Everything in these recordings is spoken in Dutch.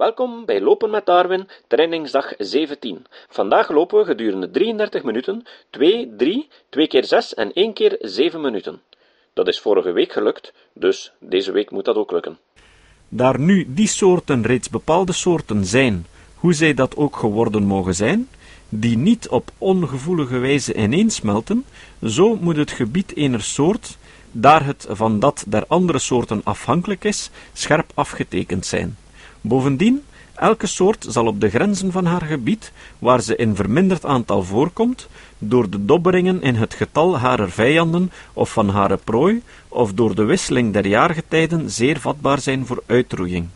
Welkom bij Lopen met Darwin, trainingsdag 17. Vandaag lopen we gedurende 33 minuten, 2, 3, 2 keer 6 en 1 keer 7 minuten. Dat is vorige week gelukt, dus deze week moet dat ook lukken. Daar nu die soorten reeds bepaalde soorten zijn, hoe zij dat ook geworden mogen zijn, die niet op ongevoelige wijze ineensmelten, zo moet het gebied ener soort, daar het van dat der andere soorten afhankelijk is, scherp afgetekend zijn. Bovendien, elke soort zal op de grenzen van haar gebied, waar ze in verminderd aantal voorkomt, door de dobberingen in het getal harer vijanden of van haar prooi, of door de wisseling der jaargetijden zeer vatbaar zijn voor uitroeiing.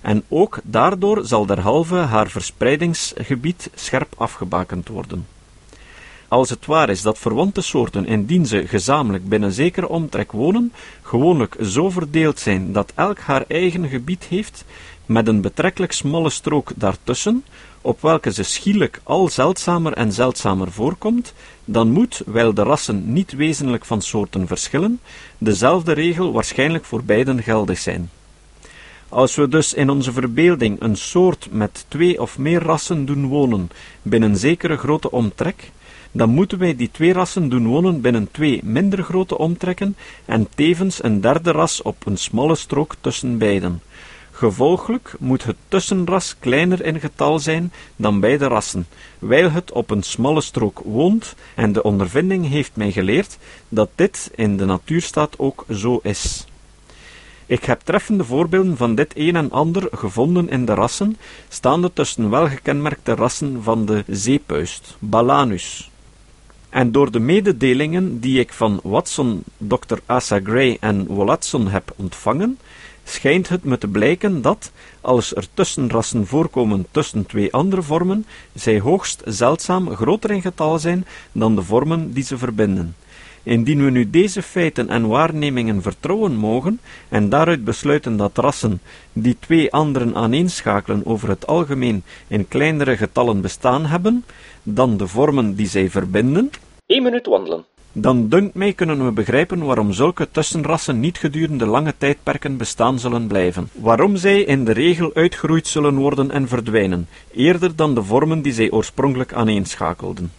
En ook daardoor zal derhalve haar verspreidingsgebied scherp afgebakend worden. Als het waar is dat verwante soorten, indien ze gezamenlijk binnen zekere omtrek wonen, gewoonlijk zo verdeeld zijn dat elk haar eigen gebied heeft, met een betrekkelijk smalle strook daartussen, op welke ze schielijk al zeldzamer en zeldzamer voorkomt, dan moet, wijl de rassen niet wezenlijk van soorten verschillen, dezelfde regel waarschijnlijk voor beiden geldig zijn. Als we dus in onze verbeelding een soort met twee of meer rassen doen wonen binnen zekere grote omtrek, dan moeten wij die twee rassen doen wonen binnen twee minder grote omtrekken en tevens een derde ras op een smalle strook tussen beiden. Gevolglijk moet het tussenras kleiner in getal zijn dan beide rassen, wijl het op een smalle strook woont, en de ondervinding heeft mij geleerd dat dit in de natuurstaat ook zo is. Ik heb treffende voorbeelden van dit een en ander gevonden in de rassen, staande tussen welgekenmerkte rassen van de zeepuist, Balanus. En door de mededelingen die ik van Watson, Dr. Asa Gray en Wollaston heb ontvangen, schijnt het me te blijken dat, als er tussenrassen voorkomen tussen twee andere vormen, zij hoogst zeldzaam groter in getal zijn dan de vormen die ze verbinden. Indien we nu deze feiten en waarnemingen vertrouwen mogen, en daaruit besluiten dat rassen die twee anderen aaneenschakelen over het algemeen in kleinere getallen bestaan hebben, dan de vormen die zij verbinden, 1 minuut wandelen. Dan dunkt mij kunnen we begrijpen waarom zulke tussenrassen niet gedurende lange tijdperken bestaan zullen blijven. Waarom zij in de regel uitgeroeid zullen worden en verdwijnen, eerder dan de vormen die zij oorspronkelijk aaneenschakelden.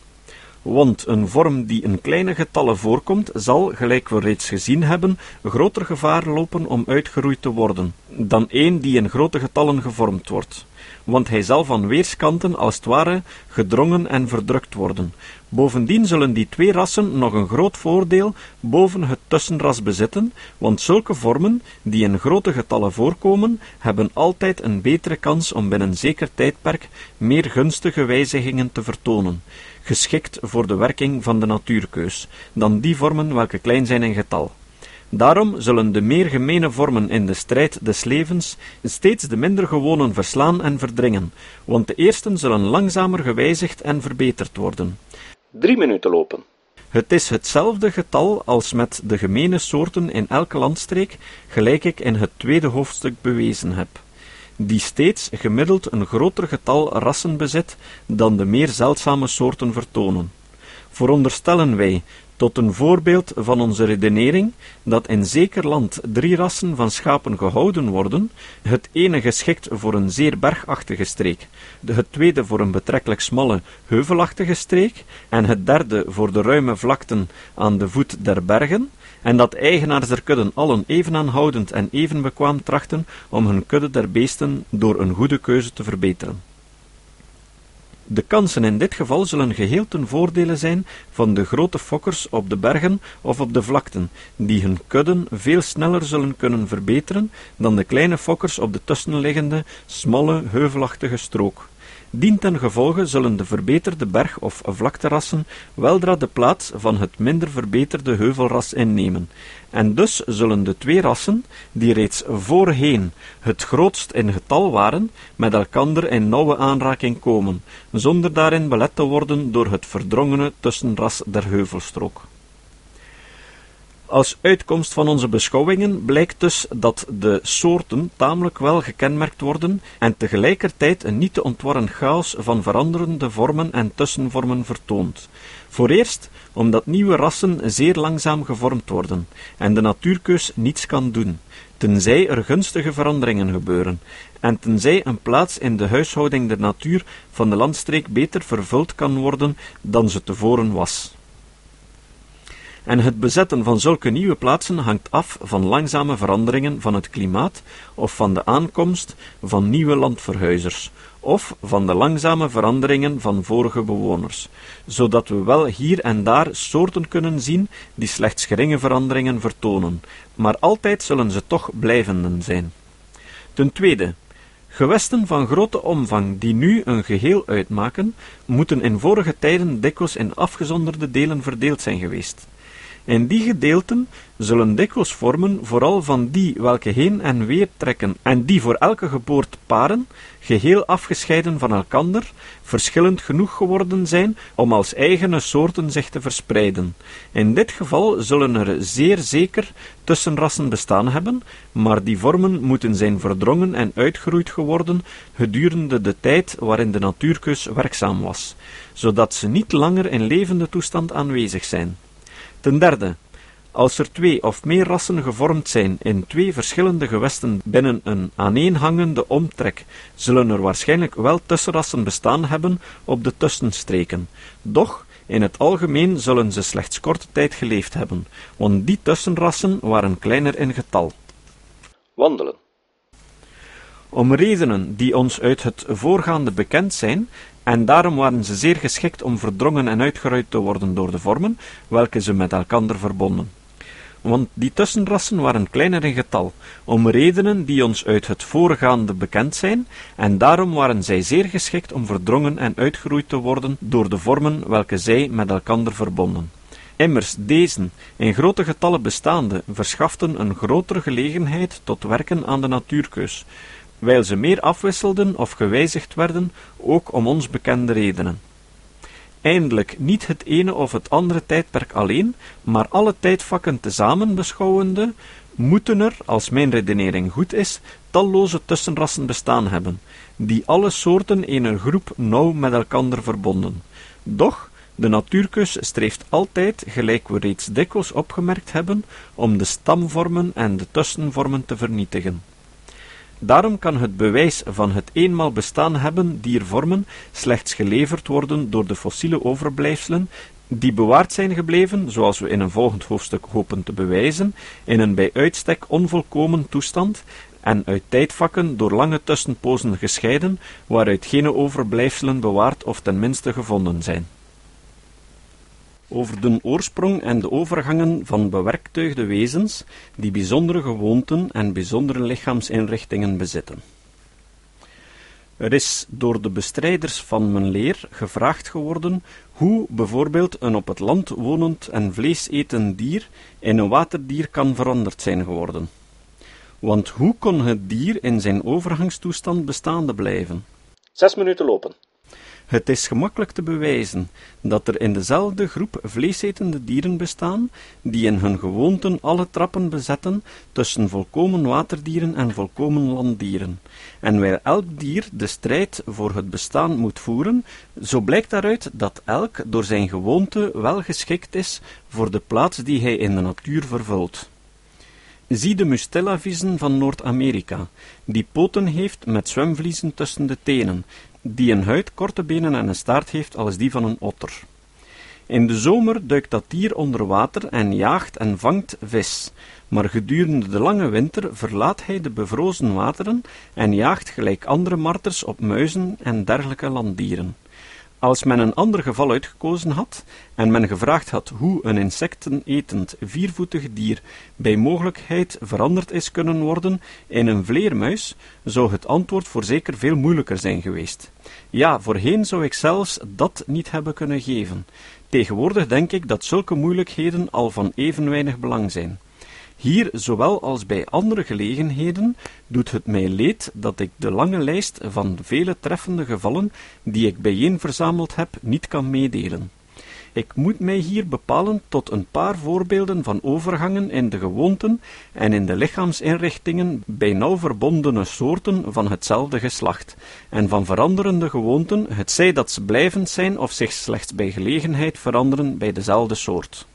Want een vorm die in kleine getallen voorkomt, zal, gelijk we reeds gezien hebben, groter gevaar lopen om uitgeroeid te worden, dan een die in grote getallen gevormd wordt want hij zal van weerskanten als het ware gedrongen en verdrukt worden. Bovendien zullen die twee rassen nog een groot voordeel boven het tussenras bezitten, want zulke vormen, die in grote getallen voorkomen, hebben altijd een betere kans om binnen zeker tijdperk meer gunstige wijzigingen te vertonen, geschikt voor de werking van de natuurkeus, dan die vormen welke klein zijn in getal. Daarom zullen de meer gemene vormen in de strijd des levens steeds de minder gewonen verslaan en verdringen, want de eersten zullen langzamer gewijzigd en verbeterd worden. Drie minuten lopen. Het is hetzelfde getal als met de gemene soorten in elke landstreek, gelijk ik in het tweede hoofdstuk bewezen heb, die steeds gemiddeld een groter getal rassen bezit dan de meer zeldzame soorten vertonen. Veronderstellen wij tot een voorbeeld van onze redenering dat in zeker land drie rassen van schapen gehouden worden, het ene geschikt voor een zeer bergachtige streek, het tweede voor een betrekkelijk smalle, heuvelachtige streek, en het derde voor de ruime vlakten aan de voet der bergen, en dat eigenaars der kudden allen even aanhoudend en even bekwaam trachten om hun kudde der beesten door een goede keuze te verbeteren. De kansen in dit geval zullen geheel ten voordele zijn van de grote fokkers op de bergen of op de vlakten, die hun kudden veel sneller zullen kunnen verbeteren dan de kleine fokkers op de tussenliggende, smalle, heuvelachtige strook. Dientengevolge zullen de verbeterde berg- of vlakterassen weldra de plaats van het minder verbeterde heuvelras innemen, en dus zullen de twee rassen, die reeds voorheen het grootst in getal waren, met elkander in nauwe aanraking komen, zonder daarin belet te worden door het verdrongene tussenras der heuvelstrook. Als uitkomst van onze beschouwingen blijkt dus dat de soorten tamelijk wel gekenmerkt worden en tegelijkertijd een niet te ontwarren chaos van veranderende vormen en tussenvormen vertoont. Vooreerst omdat nieuwe rassen zeer langzaam gevormd worden en de natuurkeus niets kan doen. tenzij er gunstige veranderingen gebeuren, en tenzij een plaats in de huishouding der natuur van de landstreek beter vervuld kan worden dan ze tevoren was. En het bezetten van zulke nieuwe plaatsen hangt af van langzame veranderingen van het klimaat of van de aankomst van nieuwe landverhuizers, of van de langzame veranderingen van vorige bewoners, zodat we wel hier en daar soorten kunnen zien die slechts geringe veranderingen vertonen, maar altijd zullen ze toch blijvenden zijn. Ten tweede, Gewesten van grote omvang die nu een geheel uitmaken, moeten in vorige tijden dikwijls in afgezonderde delen verdeeld zijn geweest. En die gedeelten zullen dikwijls vormen vooral van die welke heen en weer trekken en die voor elke geboorte paren, geheel afgescheiden van elkander, verschillend genoeg geworden zijn om als eigene soorten zich te verspreiden. In dit geval zullen er zeer zeker tussenrassen bestaan hebben, maar die vormen moeten zijn verdrongen en uitgeroeid geworden gedurende de tijd waarin de natuurkeus werkzaam was, zodat ze niet langer in levende toestand aanwezig zijn. Ten derde, als er twee of meer rassen gevormd zijn in twee verschillende gewesten binnen een aaneenhangende omtrek, zullen er waarschijnlijk wel tussenrassen bestaan hebben op de tussenstreken. Doch, in het algemeen zullen ze slechts korte tijd geleefd hebben, want die tussenrassen waren kleiner in getal. Wandelen. Om redenen die ons uit het voorgaande bekend zijn, en daarom waren ze zeer geschikt om verdrongen en uitgeruid te worden door de vormen, welke ze met elkander verbonden. Want die tussenrassen waren kleiner in getal, om redenen die ons uit het voorgaande bekend zijn, en daarom waren zij zeer geschikt om verdrongen en uitgeroeid te worden door de vormen welke zij met elkander verbonden. Immers, deze, in grote getallen bestaande, verschaften een grotere gelegenheid tot werken aan de natuurkeus, wijl ze meer afwisselden of gewijzigd werden, ook om ons bekende redenen. Eindelijk niet het ene of het andere tijdperk alleen, maar alle tijdvakken tezamen beschouwende, moeten er, als mijn redenering goed is, talloze tussenrassen bestaan hebben, die alle soorten in een groep nauw met elkander verbonden. Doch, de natuurkus streeft altijd, gelijk we reeds dikwijls opgemerkt hebben, om de stamvormen en de tussenvormen te vernietigen. Daarom kan het bewijs van het eenmaal bestaan hebben dier vormen slechts geleverd worden door de fossiele overblijfselen die bewaard zijn gebleven, zoals we in een volgend hoofdstuk hopen te bewijzen, in een bij uitstek onvolkomen toestand en uit tijdvakken door lange tussenpozen gescheiden, waaruit geen overblijfselen bewaard of tenminste gevonden zijn over de oorsprong en de overgangen van bewerktuigde wezens die bijzondere gewoonten en bijzondere lichaamsinrichtingen bezitten. Er is door de bestrijders van mijn leer gevraagd geworden hoe bijvoorbeeld een op het land wonend en vleesetend dier in een waterdier kan veranderd zijn geworden. Want hoe kon het dier in zijn overgangstoestand bestaande blijven? Zes minuten lopen. Het is gemakkelijk te bewijzen dat er in dezelfde groep vleesetende dieren bestaan, die in hun gewoonten alle trappen bezetten tussen volkomen waterdieren en volkomen landdieren. En waar elk dier de strijd voor het bestaan moet voeren, zo blijkt daaruit dat elk door zijn gewoonte wel geschikt is voor de plaats die hij in de natuur vervult. Zie de Mustela-viezen van Noord-Amerika, die poten heeft met zwemvliezen tussen de tenen, die een huid, korte benen en een staart heeft als die van een otter. In de zomer duikt dat dier onder water en jaagt en vangt vis, maar gedurende de lange winter verlaat hij de bevrozen wateren en jaagt gelijk andere marters op muizen en dergelijke landdieren. Als men een ander geval uitgekozen had en men gevraagd had hoe een insectenetend viervoetig dier bij mogelijkheid veranderd is kunnen worden in een vleermuis, zou het antwoord voorzeker veel moeilijker zijn geweest. Ja, voorheen zou ik zelfs dat niet hebben kunnen geven. Tegenwoordig denk ik dat zulke moeilijkheden al van even weinig belang zijn. Hier, zowel als bij andere gelegenheden, doet het mij leed dat ik de lange lijst van vele treffende gevallen die ik bijeen verzameld heb, niet kan meedelen. Ik moet mij hier bepalen tot een paar voorbeelden van overgangen in de gewoonten en in de lichaamsinrichtingen bij nauw verbondene soorten van hetzelfde geslacht, en van veranderende gewoonten, het zij dat ze blijvend zijn of zich slechts bij gelegenheid veranderen bij dezelfde soort.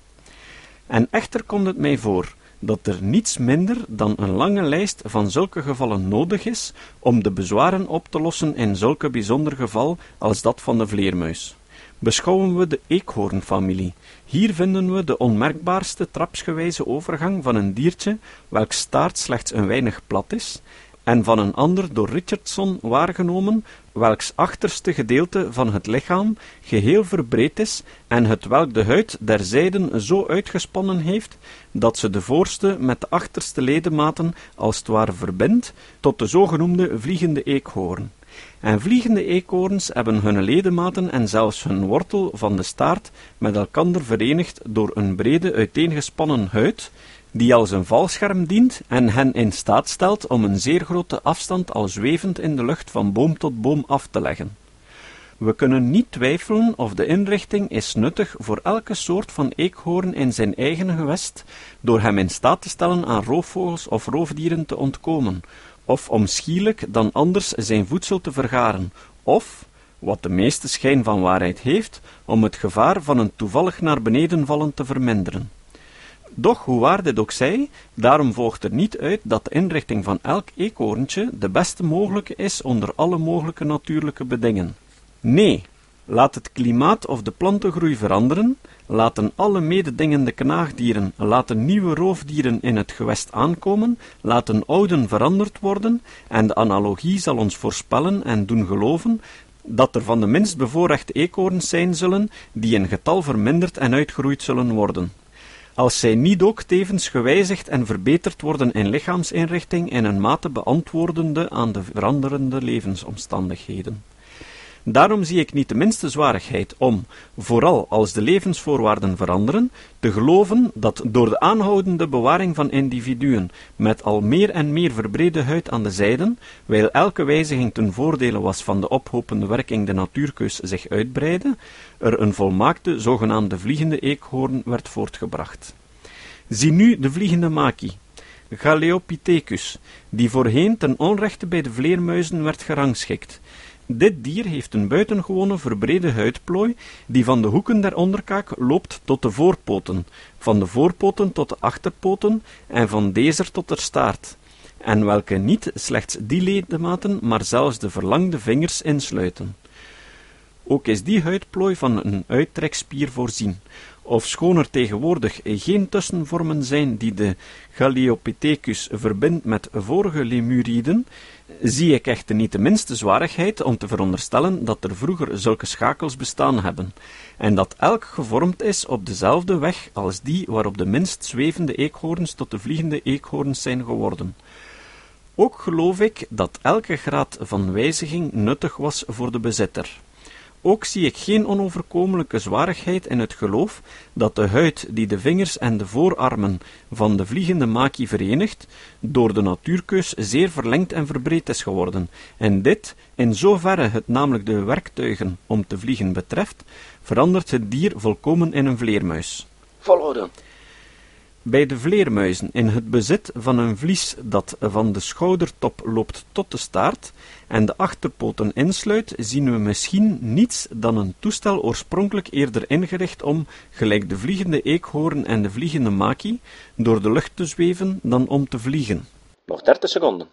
En echter komt het mij voor dat er niets minder dan een lange lijst van zulke gevallen nodig is om de bezwaren op te lossen in zulke bijzonder geval als dat van de vleermuis. Beschouwen we de eekhoornfamilie. Hier vinden we de onmerkbaarste trapsgewijze overgang van een diertje welks staart slechts een weinig plat is, en van een ander door Richardson waargenomen, welks achterste gedeelte van het lichaam geheel verbreed is en het welk de huid der zijden zo uitgespannen heeft, dat ze de voorste met de achterste ledematen als het ware verbindt tot de zogenoemde vliegende eekhoorn. En vliegende eekhoorns hebben hun ledematen en zelfs hun wortel van de staart met elkander verenigd door een brede uiteengespannen huid, die als een valscherm dient en hen in staat stelt om een zeer grote afstand al zwevend in de lucht van boom tot boom af te leggen. We kunnen niet twijfelen of de inrichting is nuttig voor elke soort van eekhoorn in zijn eigen gewest, door hem in staat te stellen aan roofvogels of roofdieren te ontkomen, of om schielijk dan anders zijn voedsel te vergaren, of, wat de meeste schijn van waarheid heeft, om het gevaar van een toevallig naar beneden vallen te verminderen. Doch, hoe waar dit ook zij, daarom volgt er niet uit dat de inrichting van elk eekhoorntje de beste mogelijke is onder alle mogelijke natuurlijke bedingen. Nee, laat het klimaat of de plantengroei veranderen, laten alle mededingende knaagdieren, laten nieuwe roofdieren in het gewest aankomen, laten ouden veranderd worden, en de analogie zal ons voorspellen en doen geloven dat er van de minst bevoorrechte eekhoorns zijn zullen, die in getal verminderd en uitgeroeid zullen worden als zij niet ook tevens gewijzigd en verbeterd worden in lichaamsinrichting in een mate beantwoordende aan de veranderende levensomstandigheden. Daarom zie ik niet de minste zwarigheid om, vooral als de levensvoorwaarden veranderen, te geloven dat door de aanhoudende bewaring van individuen met al meer en meer verbrede huid aan de zijden, wijl elke wijziging ten voordele was van de ophopende werking de natuurkeus zich uitbreidde, er een volmaakte zogenaamde vliegende eekhoorn werd voortgebracht. Zie nu de vliegende maki, Galeopithecus, die voorheen ten onrechte bij de vleermuizen werd gerangschikt, dit dier heeft een buitengewone verbrede huidplooi, die van de hoeken der onderkaak loopt tot de voorpoten, van de voorpoten tot de achterpoten en van deze tot de staart, en welke niet slechts die ledematen, maar zelfs de verlangde vingers insluiten. Ook is die huidplooi van een uittrekspier voorzien, Ofschoon er tegenwoordig geen tussenvormen zijn die de Galeopithecus verbindt met vorige lemuriden, zie ik echter niet de minste zwarigheid om te veronderstellen dat er vroeger zulke schakels bestaan hebben, en dat elk gevormd is op dezelfde weg als die waarop de minst zwevende eekhoorns tot de vliegende eekhoorns zijn geworden. Ook geloof ik dat elke graad van wijziging nuttig was voor de bezitter. Ook zie ik geen onoverkomelijke zwarigheid in het geloof dat de huid die de vingers en de voorarmen van de vliegende maki verenigt, door de natuurkeus zeer verlengd en verbreed is geworden, en dit, in zoverre het namelijk de werktuigen om te vliegen betreft, verandert het dier volkomen in een vleermuis. Volgorde. Bij de vleermuizen in het bezit van een vlies dat van de schoudertop loopt tot de staart en de achterpoten insluit, zien we misschien niets dan een toestel oorspronkelijk eerder ingericht om, gelijk de vliegende eekhoorn en de vliegende maki, door de lucht te zweven dan om te vliegen. Nog dertig seconden.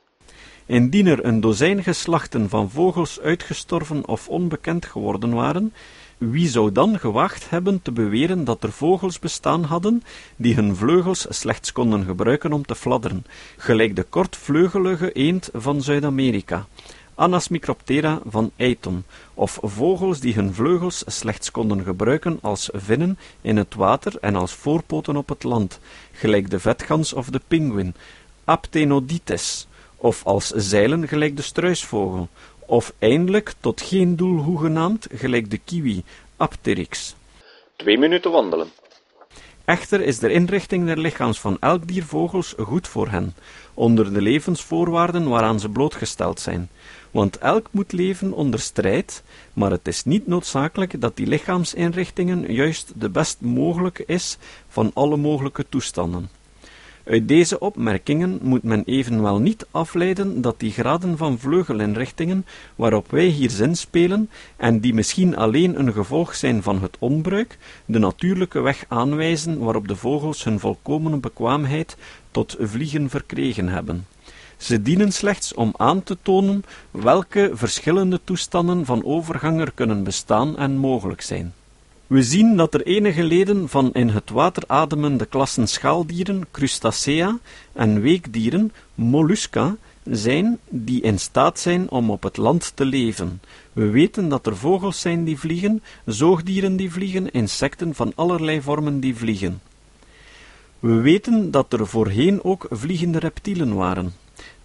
Indien er een dozijn geslachten van vogels uitgestorven of onbekend geworden waren, wie zou dan gewacht hebben te beweren dat er vogels bestaan hadden die hun vleugels slechts konden gebruiken om te fladderen, gelijk de kortvleugelige eend van Zuid-Amerika, Anas microptera van Eiton, of vogels die hun vleugels slechts konden gebruiken als vinnen in het water en als voorpoten op het land, gelijk de vetgans of de pinguïn, Aptenodites, of als zeilen gelijk de struisvogel, of eindelijk tot geen doel hoegenaamd, gelijk de kiwi, Apteryx. Twee minuten wandelen. Echter is de inrichting der lichaams van elk dier vogels goed voor hen, onder de levensvoorwaarden waaraan ze blootgesteld zijn, want elk moet leven onder strijd, maar het is niet noodzakelijk dat die lichaamsinrichtingen juist de best mogelijke is van alle mogelijke toestanden. Uit deze opmerkingen moet men evenwel niet afleiden dat die graden van vleugelinrichtingen waarop wij hier zinspelen, en die misschien alleen een gevolg zijn van het onbruik, de natuurlijke weg aanwijzen waarop de vogels hun volkomene bekwaamheid tot vliegen verkregen hebben. Ze dienen slechts om aan te tonen welke verschillende toestanden van overgang er kunnen bestaan en mogelijk zijn. We zien dat er enige leden van in het water ademende klassen schaaldieren, crustacea, en weekdieren, mollusca, zijn die in staat zijn om op het land te leven. We weten dat er vogels zijn die vliegen, zoogdieren die vliegen, insecten van allerlei vormen die vliegen. We weten dat er voorheen ook vliegende reptielen waren.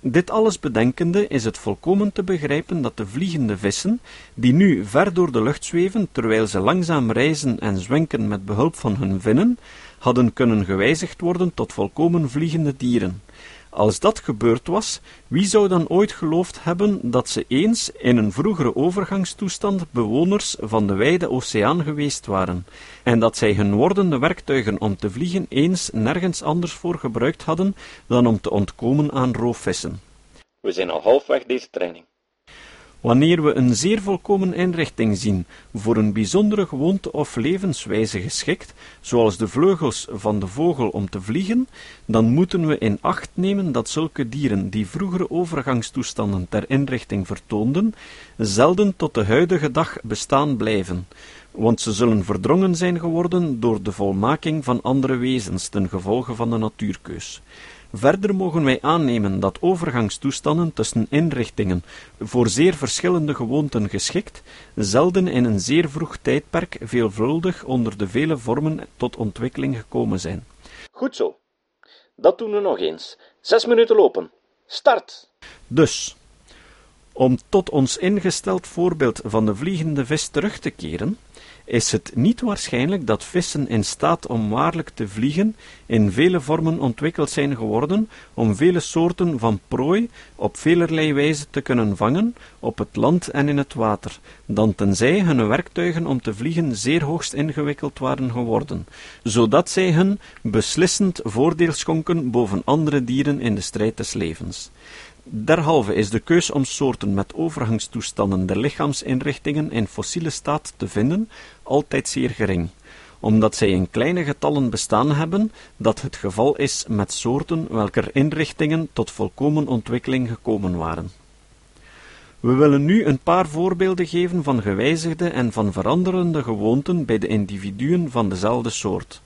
Dit alles bedenkende is het volkomen te begrijpen dat de vliegende vissen, die nu ver door de lucht zweven terwijl ze langzaam reizen en zwenken met behulp van hun vinnen, hadden kunnen gewijzigd worden tot volkomen vliegende dieren. Als dat gebeurd was, wie zou dan ooit geloofd hebben dat ze eens in een vroegere overgangstoestand bewoners van de wijde oceaan geweest waren, en dat zij hun wordende werktuigen om te vliegen eens nergens anders voor gebruikt hadden dan om te ontkomen aan roofvissen? We zijn al halfweg deze training. Wanneer we een zeer volkomen inrichting zien, voor een bijzondere gewoonte of levenswijze geschikt, zoals de vleugels van de vogel om te vliegen, dan moeten we in acht nemen dat zulke dieren, die vroegere overgangstoestanden ter inrichting vertoonden, zelden tot de huidige dag bestaan blijven, want ze zullen verdrongen zijn geworden door de volmaking van andere wezens ten gevolge van de natuurkeus. Verder mogen wij aannemen dat overgangstoestanden tussen inrichtingen, voor zeer verschillende gewoonten geschikt, zelden in een zeer vroeg tijdperk veelvuldig onder de vele vormen tot ontwikkeling gekomen zijn. Goed zo. Dat doen we nog eens. Zes minuten lopen. Start! Dus, om tot ons ingesteld voorbeeld van de vliegende vis terug te keren, is het niet waarschijnlijk dat vissen in staat om waarlijk te vliegen in vele vormen ontwikkeld zijn geworden om vele soorten van prooi op velerlei wijze te kunnen vangen op het land en in het water, dan tenzij hun werktuigen om te vliegen zeer hoogst ingewikkeld waren geworden, zodat zij hun beslissend voordeel schonken boven andere dieren in de strijd des levens. Derhalve is de keus om soorten met overgangstoestanden der lichaamsinrichtingen in fossiele staat te vinden altijd zeer gering, omdat zij in kleine getallen bestaan hebben, dat het geval is met soorten welker inrichtingen tot volkomen ontwikkeling gekomen waren. We willen nu een paar voorbeelden geven van gewijzigde en van veranderende gewoonten bij de individuen van dezelfde soort.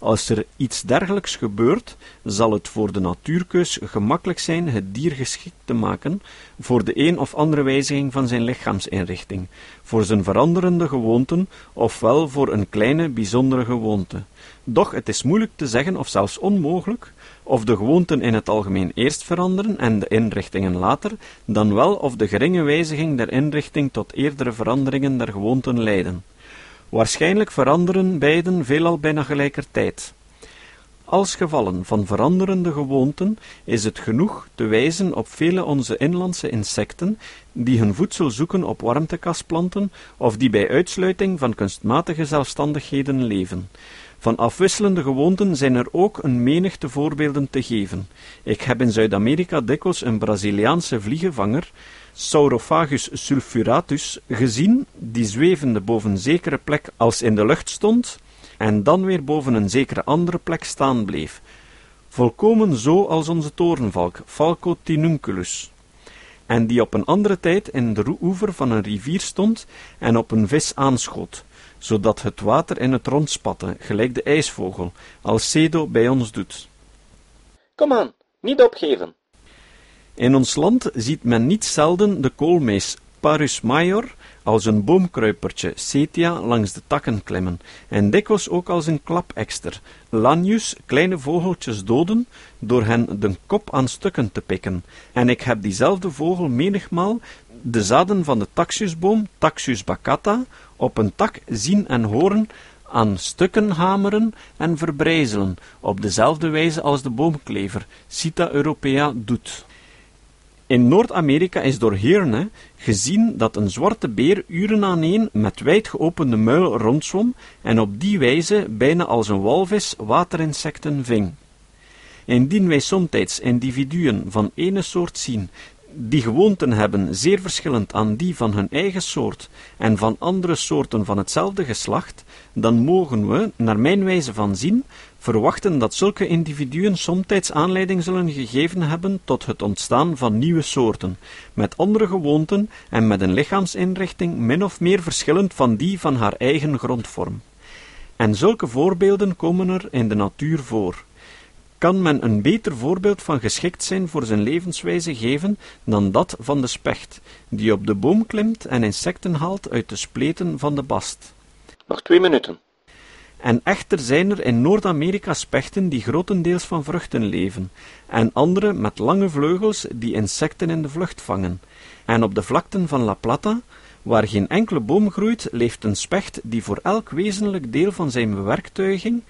Als er iets dergelijks gebeurt, zal het voor de natuurkeus gemakkelijk zijn het dier geschikt te maken voor de een of andere wijziging van zijn lichaamsinrichting, voor zijn veranderende gewoonten, ofwel voor een kleine bijzondere gewoonte. Doch het is moeilijk te zeggen, of zelfs onmogelijk, of de gewoonten in het algemeen eerst veranderen en de inrichtingen later, dan wel of de geringe wijziging der inrichting tot eerdere veranderingen der gewoonten leiden. Waarschijnlijk veranderen beiden veelal bijna gelijkertijd. Als gevallen van veranderende gewoonten is het genoeg te wijzen op vele onze inlandse insecten die hun voedsel zoeken op warmtekasplanten of die bij uitsluiting van kunstmatige zelfstandigheden leven. Van afwisselende gewoonten zijn er ook een menigte voorbeelden te geven. Ik heb in Zuid-Amerika dikwijls een Braziliaanse vliegenvanger Saurophagus sulfuratus gezien, die zwevende boven zekere plek als in de lucht stond, en dan weer boven een zekere andere plek staan bleef, volkomen zo als onze torenvalk, Falco tinunculus, en die op een andere tijd in de oever van een rivier stond en op een vis aanschoot, zodat het water in het rond spatte, gelijk de ijsvogel, als Cedo bij ons doet. Kom aan, niet opgeven. In ons land ziet men niet zelden de koolmees Parus major als een boomkruipertje Setia langs de takken klimmen, en dikwijls ook als een klapekster, Lanius kleine vogeltjes doden door hen de kop aan stukken te pikken, en ik heb diezelfde vogel menigmaal de zaden van de taxusboom, Taxus baccata, op een tak zien en horen aan stukken hameren en verbrijzelen, op dezelfde wijze als de boomklever, Cita europea doet. In Noord-Amerika is door Hearne gezien dat een zwarte beer uren aaneen met wijd geopende muil rondzwom en op die wijze bijna als een walvis waterinsecten ving. Indien wij somtijds individuen van ene soort zien, die gewoonten hebben zeer verschillend aan die van hun eigen soort en van andere soorten van hetzelfde geslacht, dan mogen we, naar mijn wijze van zien, verwachten dat zulke individuen somtijds aanleiding zullen gegeven hebben tot het ontstaan van nieuwe soorten, met andere gewoonten en met een lichaamsinrichting min of meer verschillend van die van haar eigen grondvorm. En zulke voorbeelden komen er in de natuur voor. Kan men een beter voorbeeld van geschikt zijn voor zijn levenswijze geven dan dat van de specht, die op de boom klimt en insecten haalt uit de spleten van de bast? Nog twee minuten. En echter zijn er in Noord-Amerika spechten die grotendeels van vruchten leven, en andere met lange vleugels die insecten in de vlucht vangen. En op de vlakten van La Plata, waar geen enkele boom groeit, leeft een specht die voor elk wezenlijk deel van zijn bewerktuiging,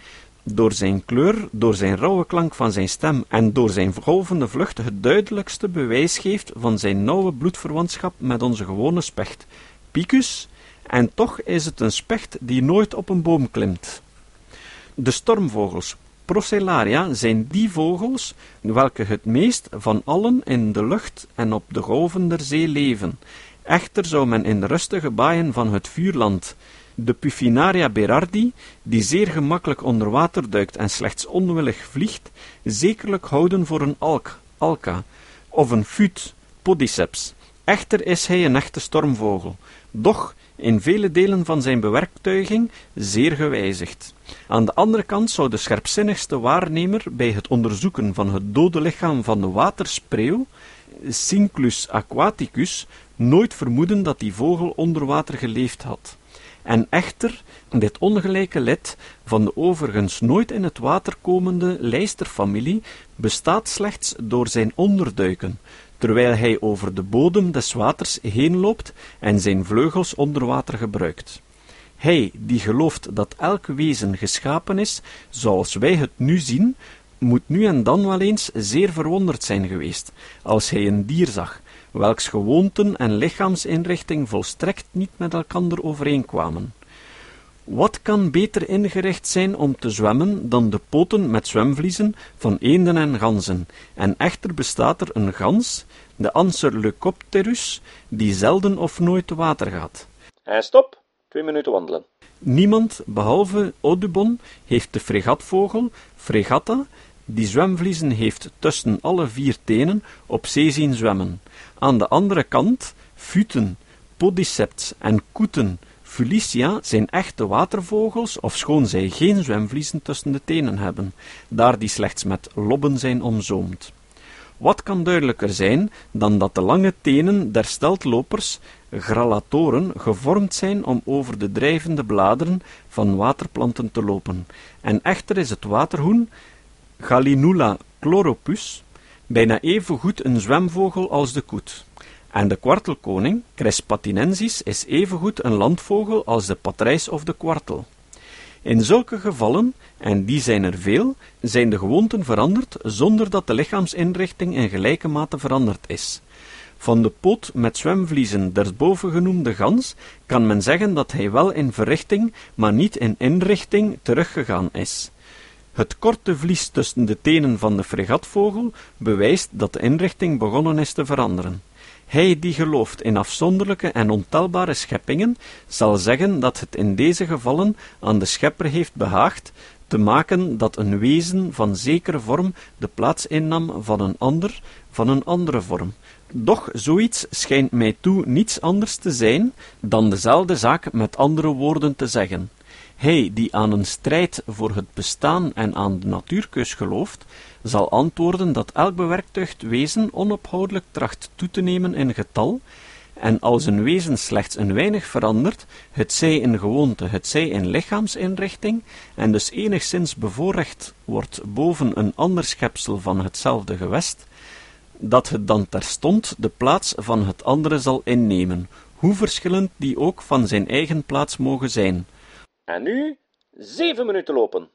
door zijn kleur, door zijn rauwe klank van zijn stem en door zijn golvende vlucht het duidelijkste bewijs geeft van zijn nauwe bloedverwantschap met onze gewone specht, Picus, en toch is het een specht die nooit op een boom klimt. De stormvogels, Procellaria, zijn die vogels welke het meest van allen in de lucht en op de golven der zee leven. Echter zou men in rustige baaien van het vuurland de Puffinaria berardi, die zeer gemakkelijk onder water duikt en slechts onwillig vliegt, zekerlijk houden voor een alk, alka, of een fut, podiceps. Echter is hij een echte stormvogel, doch in vele delen van zijn bewerktuiging zeer gewijzigd. Aan de andere kant zou de scherpzinnigste waarnemer bij het onderzoeken van het dode lichaam van de waterspreeuw, Cinclus aquaticus, nooit vermoeden dat die vogel onder water geleefd had. En echter, dit ongelijke lid van de overigens nooit in het water komende lijsterfamilie bestaat slechts door zijn onderduiken, terwijl hij over de bodem des waters heen loopt en zijn vleugels onder water gebruikt. Hij, die gelooft dat elk wezen geschapen is, zoals wij het nu zien, moet nu en dan wel eens zeer verwonderd zijn geweest, als hij een dier zag, welks gewoonten en lichaamsinrichting volstrekt niet met elkander overeenkwamen. Wat kan beter ingericht zijn om te zwemmen dan de poten met zwemvliezen van eenden en ganzen? En echter bestaat er een gans, de Anser leucopterus, die zelden of nooit te water gaat. En stop, twee minuten wandelen. Niemand, behalve Audubon, heeft de fregatvogel, fregatta, die zwemvliezen heeft tussen alle vier tenen, op zee zien zwemmen. Aan de andere kant, futen, podiceps en koeten, Fulicia zijn echte watervogels, ofschoon zij geen zwemvliezen tussen de tenen hebben, daar die slechts met lobben zijn omzoomd. Wat kan duidelijker zijn dan dat de lange tenen der steltlopers, grallatoren, gevormd zijn om over de drijvende bladeren van waterplanten te lopen, en echter is het waterhoen, Gallinula chloropus, bijna even goed een zwemvogel als de koet. En de kwartelkoning, Crespatinensis, is evengoed een landvogel als de patrijs of de kwartel. In zulke gevallen, en die zijn er veel, zijn de gewoonten veranderd zonder dat de lichaamsinrichting in gelijke mate veranderd is. Van de poot met zwemvliezen der bovengenoemde gans kan men zeggen dat hij wel in verrichting, maar niet in inrichting teruggegaan is. Het korte vlies tussen de tenen van de fregatvogel bewijst dat de inrichting begonnen is te veranderen. Hij die gelooft in afzonderlijke en ontelbare scheppingen, zal zeggen dat het in deze gevallen aan de schepper heeft behaagd te maken dat een wezen van zekere vorm de plaats innam van een ander, van een andere vorm. Doch zoiets schijnt mij toe niets anders te zijn dan dezelfde zaak met andere woorden te zeggen. Hij die aan een strijd voor het bestaan en aan de natuurkeus gelooft, zal antwoorden dat elk bewerktuigd wezen onophoudelijk tracht toe te nemen in getal, en als een wezen slechts een weinig verandert, het zij in gewoonte, het zij in lichaamsinrichting, en dus enigszins bevoorrecht wordt boven een ander schepsel van hetzelfde gewest, dat het dan terstond de plaats van het andere zal innemen, hoe verschillend die ook van zijn eigen plaats mogen zijn. En nu zeven minuten lopen.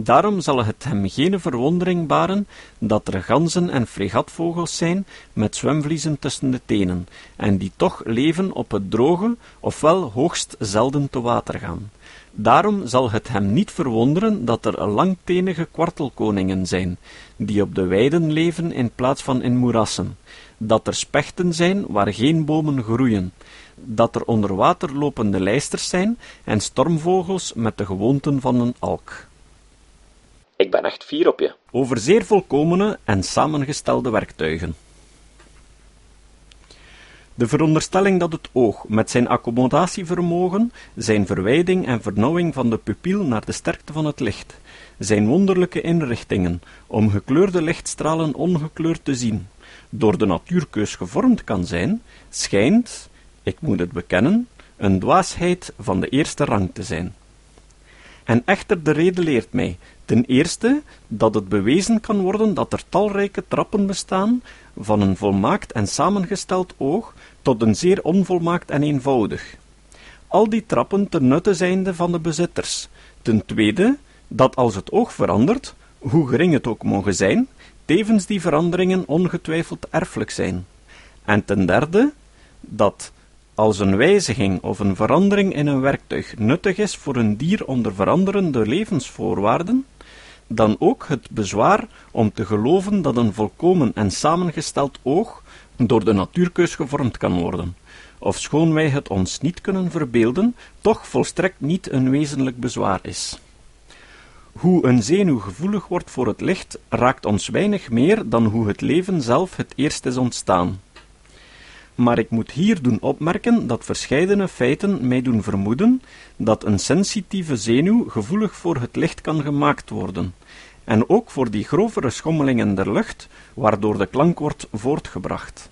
Daarom zal het hem geen verwondering baren dat er ganzen en fregatvogels zijn met zwemvliezen tussen de tenen, en die toch leven op het droge, ofwel hoogst zelden te water gaan. Daarom zal het hem niet verwonderen dat er langtenige kwartelkoningen zijn, die op de weiden leven in plaats van in moerassen, dat er spechten zijn waar geen bomen groeien, dat er onder water lopende lijsters zijn en stormvogels met de gewoonten van een alk. Ik ben echt fier op je. Over zeer volkomene en samengestelde werktuigen. De veronderstelling dat het oog met zijn accommodatievermogen, zijn verwijding en vernauwing van de pupil naar de sterkte van het licht, zijn wonderlijke inrichtingen om gekleurde lichtstralen ongekleurd te zien, door de natuurkeus gevormd kan zijn, schijnt, ik moet het bekennen, een dwaasheid van de eerste rang te zijn. En echter de rede leert mij, ten eerste, dat het bewezen kan worden dat er talrijke trappen bestaan, van een volmaakt en samengesteld oog tot een zeer onvolmaakt en eenvoudig. Al die trappen ten nutte zijnde van de bezitters. Ten tweede, dat als het oog verandert, hoe gering het ook mogen zijn, tevens die veranderingen ongetwijfeld erfelijk zijn. En ten derde, dat als een wijziging of een verandering in een werktuig nuttig is voor een dier onder veranderende levensvoorwaarden, dan ook het bezwaar om te geloven dat een volkomen en samengesteld oog door de natuurkeus gevormd kan worden, ofschoon wij het ons niet kunnen verbeelden, toch volstrekt niet een wezenlijk bezwaar is. Hoe een zenuw gevoelig wordt voor het licht, raakt ons weinig meer dan hoe het leven zelf het eerst is ontstaan. Maar ik moet hier doen opmerken dat verscheidene feiten mij doen vermoeden dat een sensitieve zenuw gevoelig voor het licht kan gemaakt worden, en ook voor die grovere schommelingen der lucht, waardoor de klank wordt voortgebracht.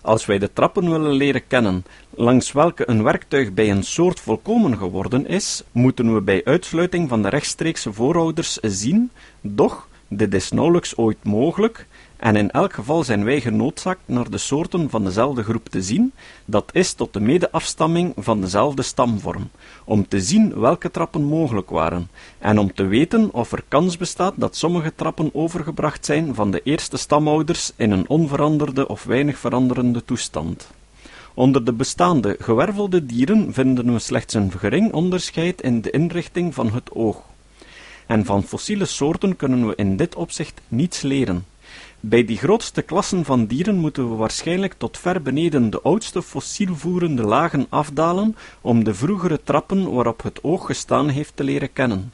Als wij de trappen willen leren kennen, langs welke een werktuig bij een soort volkomen geworden is, moeten we bij uitsluiting van de rechtstreekse voorouders zien, doch, dit is nauwelijks ooit mogelijk, en in elk geval zijn wij genoodzaakt naar de soorten van dezelfde groep te zien, dat is tot de medeafstamming van dezelfde stamvorm, om te zien welke trappen mogelijk waren, en om te weten of er kans bestaat dat sommige trappen overgebracht zijn van de eerste stamouders in een onveranderde of weinig veranderende toestand. Onder de bestaande gewervelde dieren vinden we slechts een gering onderscheid in de inrichting van het oog. En van fossiele soorten kunnen we in dit opzicht niets leren. Bij die grootste klassen van dieren moeten we waarschijnlijk tot ver beneden de oudste fossielvoerende lagen afdalen om de vroegere trappen waarop het oog gestaan heeft te leren kennen.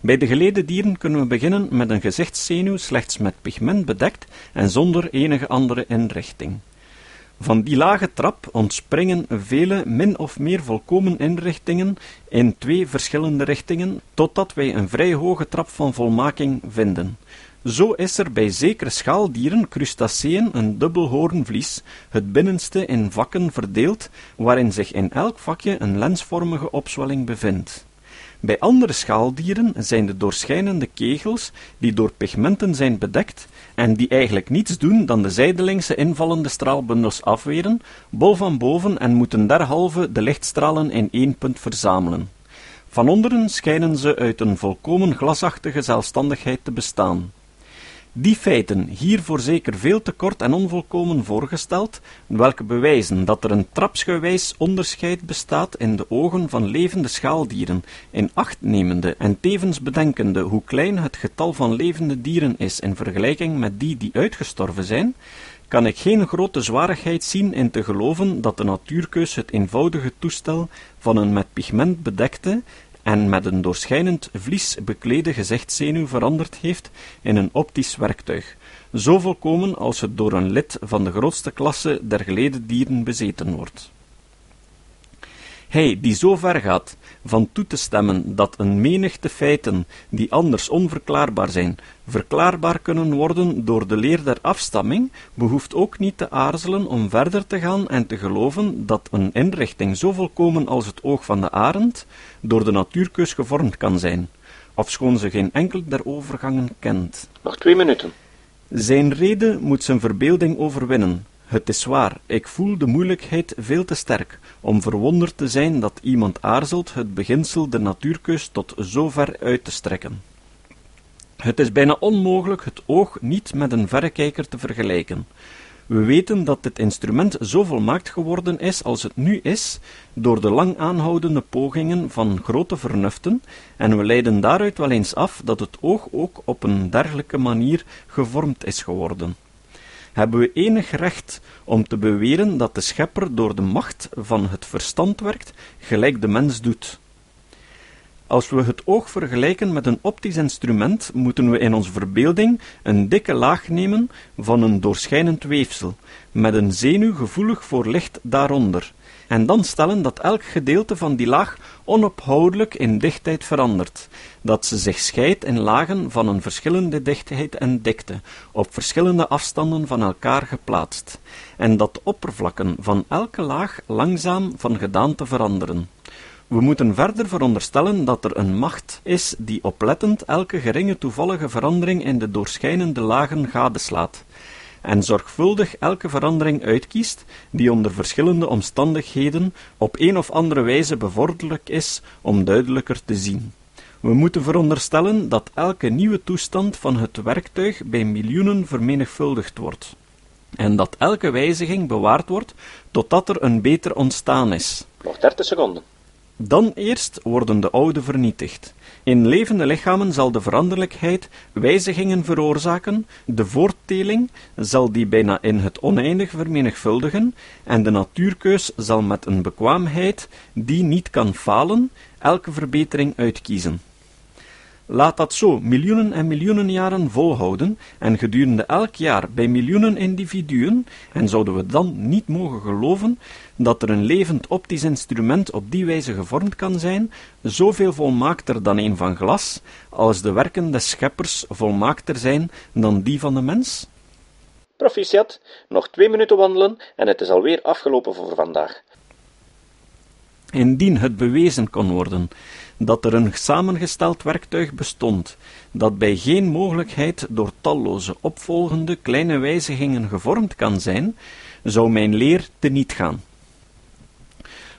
Bij de geleden dieren kunnen we beginnen met een gezichtszenuw slechts met pigment bedekt en zonder enige andere inrichting. Van die lage trap ontspringen vele min of meer volkomen inrichtingen in twee verschillende richtingen, totdat wij een vrij hoge trap van volmaking vinden. Zo is er bij zekere schaaldieren, crustaceën, een dubbel hoornvlies, het binnenste in vakken verdeeld, waarin zich in elk vakje een lensvormige opzwelling bevindt. Bij andere schaaldieren zijn de doorschijnende kegels, die door pigmenten zijn bedekt, en die eigenlijk niets doen dan de zijdelingse invallende straalbundels afweren, bol van boven en moeten derhalve de lichtstralen in één punt verzamelen. Van onderen schijnen ze uit een volkomen glasachtige zelfstandigheid te bestaan. Die feiten, hier voorzeker veel te kort en onvolkomen voorgesteld, welke bewijzen dat er een trapsgewijs onderscheid bestaat in de ogen van levende schaaldieren, in acht nemende en tevens bedenkende hoe klein het getal van levende dieren is in vergelijking met die die uitgestorven zijn, kan ik geen grote zwarigheid zien in te geloven dat de natuurkeus het eenvoudige toestel van een met pigment bedekte en met een doorschijnend vlies beklede gezichtszenuw veranderd heeft in een optisch werktuig, zo volkomen als het door een lid van de grootste klasse der geleden dieren bezeten wordt. Hij die zo ver gaat van toe te stemmen dat een menigte feiten, die anders onverklaarbaar zijn, verklaarbaar kunnen worden door de leer der afstamming, behoeft ook niet te aarzelen om verder te gaan en te geloven dat een inrichting zo volkomen als het oog van de arend door de natuurkeus gevormd kan zijn, ofschoon ze geen enkel der overgangen kent. Nog twee minuten. Zijn rede moet zijn verbeelding overwinnen, Het is waar, ik voel de moeilijkheid veel te sterk om verwonderd te zijn dat iemand aarzelt het beginsel de natuurkeus tot zover uit te strekken. Het is bijna onmogelijk het oog niet met een verrekijker te vergelijken. We weten dat dit instrument zo volmaakt geworden is als het nu is, door de lang aanhoudende pogingen van grote vernuften, en we leiden daaruit wel eens af dat het oog ook op een dergelijke manier gevormd is geworden. Hebben we enig recht om te beweren dat de schepper door de macht van het verstand werkt, gelijk de mens doet? Als we het oog vergelijken met een optisch instrument, moeten we in onze verbeelding een dikke laag nemen van een doorschijnend weefsel, met een zenuw gevoelig voor licht daaronder, en dan stellen dat elk gedeelte van die laag onophoudelijk in dichtheid verandert, dat ze zich scheidt in lagen van een verschillende dichtheid en dikte, op verschillende afstanden van elkaar geplaatst, en dat de oppervlakken van elke laag langzaam van gedaante veranderen. We moeten verder veronderstellen dat er een macht is die oplettend elke geringe toevallige verandering in de doorschijnende lagen gadeslaat, en zorgvuldig elke verandering uitkiest die onder verschillende omstandigheden op een of andere wijze bevorderlijk is om duidelijker te zien. We moeten veronderstellen dat elke nieuwe toestand van het werktuig bij miljoenen vermenigvuldigd wordt, en dat elke wijziging bewaard wordt totdat er een beter ontstaan is. Nog 30 seconden. Dan eerst worden de oude vernietigd. In levende lichamen zal de veranderlijkheid wijzigingen veroorzaken, de voortteling zal die bijna in het oneindig vermenigvuldigen, en de natuurkeus zal met een bekwaamheid die niet kan falen, elke verbetering uitkiezen. Laat dat zo miljoenen en miljoenen jaren volhouden, en gedurende elk jaar bij miljoenen individuen, en zouden we dan niet mogen geloven dat er een levend optisch instrument op die wijze gevormd kan zijn, zoveel volmaakter dan een van glas, als de werken des scheppers volmaakter zijn dan die van de mens? Proficiat, nog twee minuten wandelen en het is alweer afgelopen voor vandaag. Indien het bewezen kon worden dat er een samengesteld werktuig bestond, dat bij geen mogelijkheid door talloze opvolgende kleine wijzigingen gevormd kan zijn, zou mijn leer teniet gaan.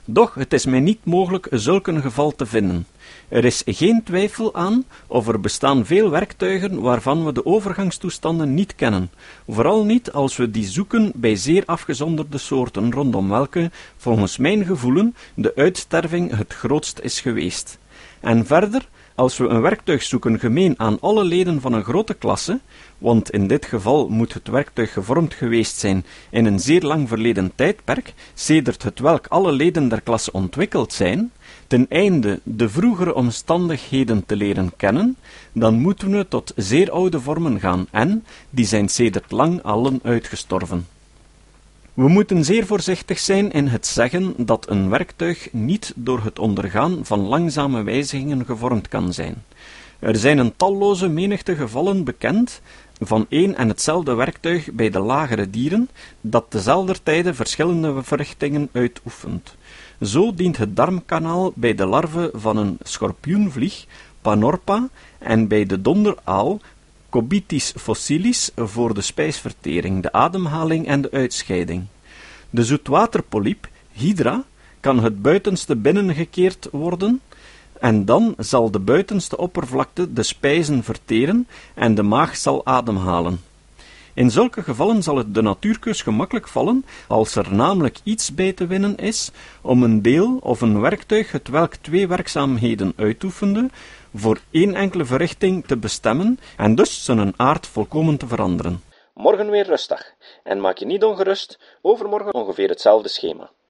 Doch het is mij niet mogelijk zulk een geval te vinden. Er is geen twijfel aan of er bestaan veel werktuigen waarvan we de overgangstoestanden niet kennen, vooral niet als we die zoeken bij zeer afgezonderde soorten, rondom welke, volgens mijn gevoelen, de uitsterving het grootst is geweest. En verder, als we een werktuig zoeken gemeen aan alle leden van een grote klasse, want in dit geval moet het werktuig gevormd geweest zijn in een zeer lang verleden tijdperk, sedert het welk alle leden der klasse ontwikkeld zijn, ten einde de vroegere omstandigheden te leren kennen, dan moeten we tot zeer oude vormen gaan en, die zijn sedert lang allen uitgestorven. We moeten zeer voorzichtig zijn in het zeggen dat een werktuig niet door het ondergaan van langzame wijzigingen gevormd kan zijn. Er zijn een talloze menigte gevallen bekend van één en hetzelfde werktuig bij de lagere dieren, dat tezelfde tijde verschillende verrichtingen uitoefent. Zo dient het darmkanaal bij de larve van een schorpioenvlieg, Panorpa, en bij de donderaal, Cobitis fossilis, voor de spijsvertering, de ademhaling en de uitscheiding. De zoetwaterpoliep, Hydra, kan het buitenste binnengekeerd worden, en dan zal de buitenste oppervlakte de spijzen verteren en de maag zal ademhalen. In zulke gevallen zal het de natuurkeus gemakkelijk vallen, als er namelijk iets bij te winnen is, om een deel of een werktuig het welk twee werkzaamheden uitoefende, voor één enkele verrichting te bestemmen en dus zijn aard volkomen te veranderen. Morgen weer rustig en maak je niet ongerust, overmorgen ongeveer hetzelfde schema.